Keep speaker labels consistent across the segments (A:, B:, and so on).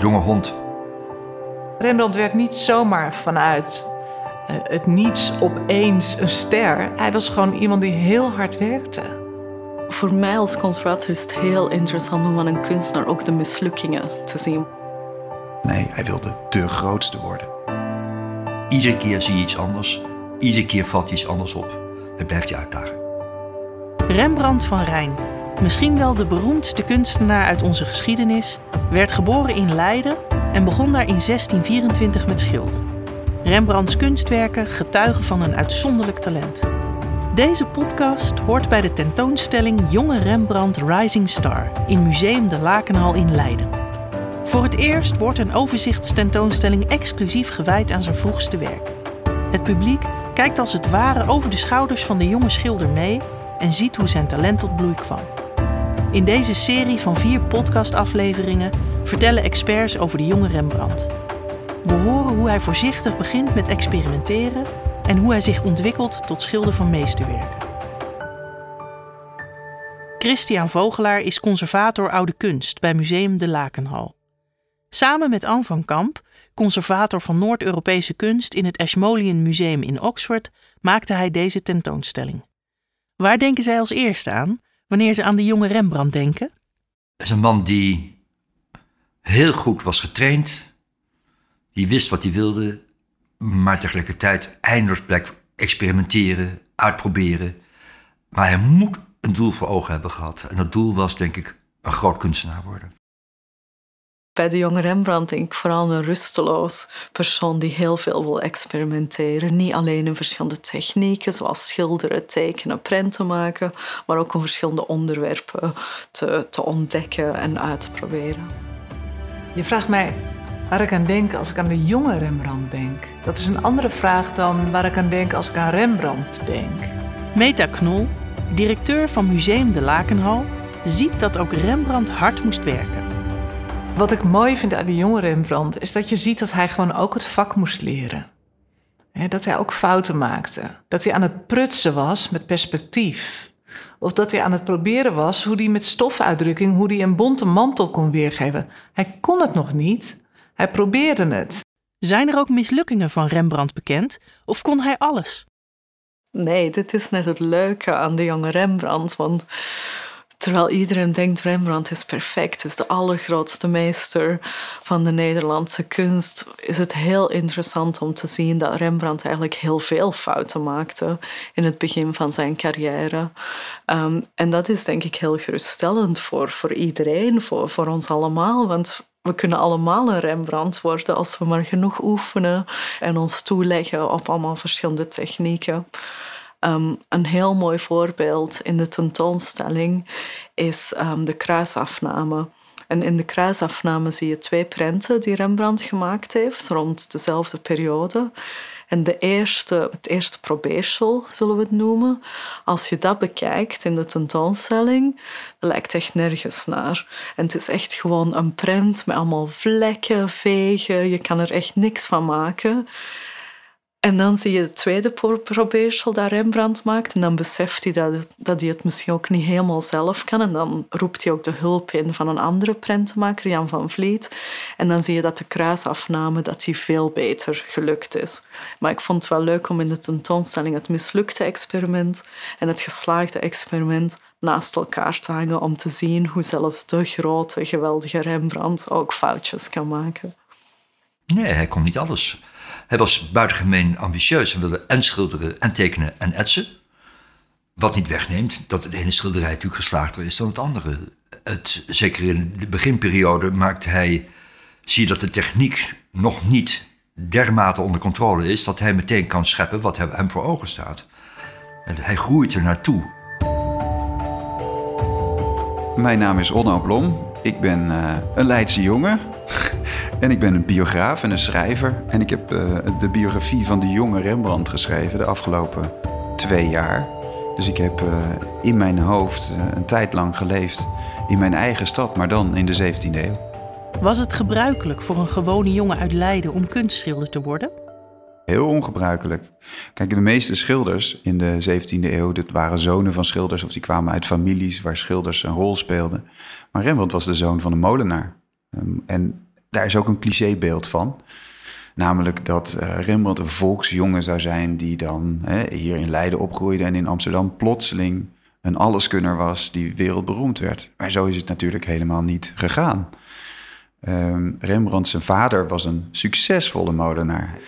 A: jonge hond.
B: Rembrandt werd niet zomaar vanuit eh, het niets opeens een ster. Hij was gewoon iemand die heel hard werkte.
C: Voor mij als conservator is het heel interessant om van een kunstenaar ook de mislukkingen te zien.
D: Nee, hij wilde de grootste worden.
A: Iedere keer zie je iets anders. Iedere keer valt je iets anders op. Dat blijft je uitdagen.
E: Rembrandt van Rijn, misschien wel de beroemdste kunstenaar uit onze geschiedenis, werd geboren in Leiden en begon daar in 1624 met schilderen. Rembrandts kunstwerken getuigen van een uitzonderlijk talent. Deze podcast hoort bij de tentoonstelling Jonge Rembrandt Rising Star in Museum de Lakenhal in Leiden. Voor het eerst wordt een overzichtstentoonstelling exclusief gewijd aan zijn vroegste werk. Het publiek kijkt als het ware over de schouders van de jonge schilder mee en ziet hoe zijn talent tot bloei kwam. In deze serie van vier podcastafleveringen vertellen experts over de jonge Rembrandt. We horen hoe hij voorzichtig begint met experimenteren en hoe hij zich ontwikkelt tot schilder van meesterwerken. Christian Vogelaar is conservator oude kunst bij Museum de Lakenhal. Samen met Anne van Kamp, conservator van Noord-Europese kunst in het Ashmolean Museum in Oxford, maakte hij deze tentoonstelling. Waar denken zij als eerste aan wanneer ze aan de jonge Rembrandt denken?
A: Dat is een man die heel goed was getraind, die wist wat hij wilde, maar tegelijkertijd eindeloos blijkt experimenteren, uitproberen. Maar hij moet een doel voor ogen hebben gehad. En dat doel was, denk ik, een groot kunstenaar worden.
C: Bij de jonge Rembrandt denk ik vooral een rusteloos persoon die heel veel wil experimenteren. Niet alleen in verschillende technieken, zoals schilderen, tekenen, prenten maken, maar ook om verschillende onderwerpen te, te ontdekken en uit te proberen.
B: Je vraagt mij waar ik aan denk als ik aan de jonge Rembrandt denk. Dat is een andere vraag dan waar ik aan denk als ik aan Rembrandt denk.
E: Meta Knol, directeur van Museum de Lakenhal, ziet dat ook Rembrandt hard moest werken.
B: Wat ik mooi vind aan de jonge Rembrandt is dat je ziet dat hij gewoon ook het vak moest leren. dat hij ook fouten maakte. Dat hij aan het prutsen was met perspectief. Of dat hij aan het proberen was hoe hij met stofuitdrukking, hoe hij een bonte mantel kon weergeven. Hij kon het nog niet. Hij probeerde het.
E: Zijn er ook mislukkingen van Rembrandt bekend? Of kon hij alles?
C: Nee, dit is net het leuke aan de jonge Rembrandt. Want terwijl iedereen denkt Rembrandt is perfect, is de allergrootste meester van de Nederlandse kunst, is het heel interessant om te zien dat Rembrandt eigenlijk heel veel fouten maakte in het begin van zijn carrière. Um, en dat is denk ik heel geruststellend voor, voor iedereen, voor, voor ons allemaal. Want we kunnen allemaal een Rembrandt worden als we maar genoeg oefenen en ons toeleggen op allemaal verschillende technieken. Um, een heel mooi voorbeeld in de tentoonstelling is um, de kruisafname. En in de kruisafname zie je twee prenten die Rembrandt gemaakt heeft rond dezelfde periode. En de eerste, het eerste probeersel, zullen we het noemen, als je dat bekijkt in de tentoonstelling, lijkt echt nergens naar. En het is echt gewoon een prent met allemaal vlekken, vegen. Je kan er echt niks van maken. En dan zie je het tweede probeersel dat Rembrandt maakt. En dan beseft hij dat, dat hij het misschien ook niet helemaal zelf kan. En dan roept hij ook de hulp in van een andere prentenmaker, Jan van Vliet. En dan zie je dat de kruisafname dat die veel beter gelukt is. Maar ik vond het wel leuk om in de tentoonstelling het mislukte experiment en het geslaagde experiment naast elkaar te hangen om te zien hoe zelfs de grote, geweldige Rembrandt ook foutjes kan maken.
A: Nee, hij kon niet alles. Hij was buitengemeen ambitieus en wilde en schilderen en tekenen en etsen. Wat niet wegneemt dat de ene schilderij natuurlijk geslaagder is dan het andere. Het, zeker in de beginperiode maakte hij, zie je dat de techniek nog niet dermate onder controle is dat hij meteen kan scheppen wat hem voor ogen staat. En hij groeit er naartoe.
D: Mijn naam is Onno Blom. Ik ben uh, een Leidse jongen. En ik ben een biograaf en een schrijver. En ik heb uh, de biografie van de jonge Rembrandt geschreven de afgelopen twee jaar. Dus ik heb uh, in mijn hoofd uh, een tijd lang geleefd in mijn eigen stad, maar dan in de 17e eeuw.
E: Was het gebruikelijk voor een gewone jongen uit Leiden om kunstschilder te worden?
D: Heel ongebruikelijk. Kijk, de meeste schilders in de 17e eeuw, dit waren zonen van schilders of die kwamen uit families waar schilders een rol speelden. Maar Rembrandt was de zoon van een molenaar. Um, en Daar is ook een clichébeeld van. Namelijk dat uh, Rembrandt een volksjongen zou zijn die dan hè, hier in Leiden opgroeide en in Amsterdam plotseling een alleskunner was die wereldberoemd werd. Maar zo is het natuurlijk helemaal niet gegaan. Um, Rembrandt, zijn vader, was een succesvolle modenaar.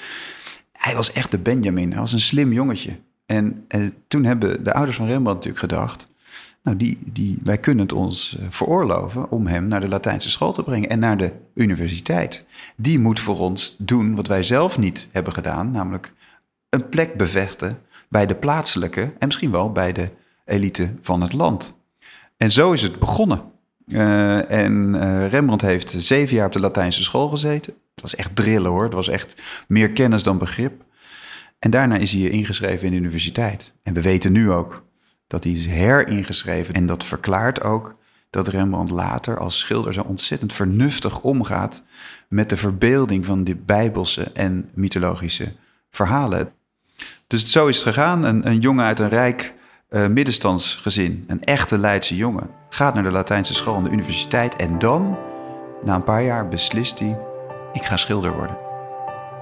D: Hij was echt de Benjamin, hij was een slim jongetje. En, en eh, toen hebben de ouders van Rembrandt natuurlijk gedacht... Nou, die, die, wij kunnen het ons eh, veroorloven om hem naar de Latijnse school te brengen en naar de universiteit. Die moet voor ons doen wat wij zelf niet hebben gedaan, namelijk een plek bevechten bij de plaatselijke en misschien wel bij de elite van het land. En zo is het begonnen. Uh, en uh, Rembrandt heeft zeven jaar op de Latijnse school gezeten. Het was echt drillen hoor. Het was echt meer kennis dan begrip. En daarna is hij ingeschreven in de universiteit. En we weten nu ook dat hij is heringeschreven. En dat verklaart ook dat Rembrandt later als schilder zo ontzettend vernuftig omgaat met de verbeelding van de bijbelse en mythologische verhalen. Dus zo is het gegaan. Een, jongen uit een rijk uh, middenstandsgezin, een echte Leidse jongen, gaat naar de Latijnse school en de universiteit en dan, na een paar jaar, beslist hij: ik ga schilder worden.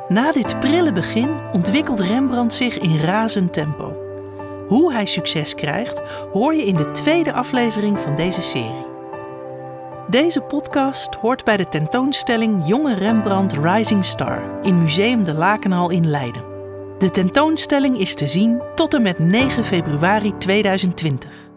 E: Na dit prille begin ontwikkelt Rembrandt zich in razend tempo. Hoe hij succes krijgt, hoor je in de tweede aflevering van deze serie. Deze podcast hoort bij de tentoonstelling Jonge Rembrandt Rising Star in Museum de Lakenhal in Leiden. De tentoonstelling is te zien tot en met 9 februari 2020.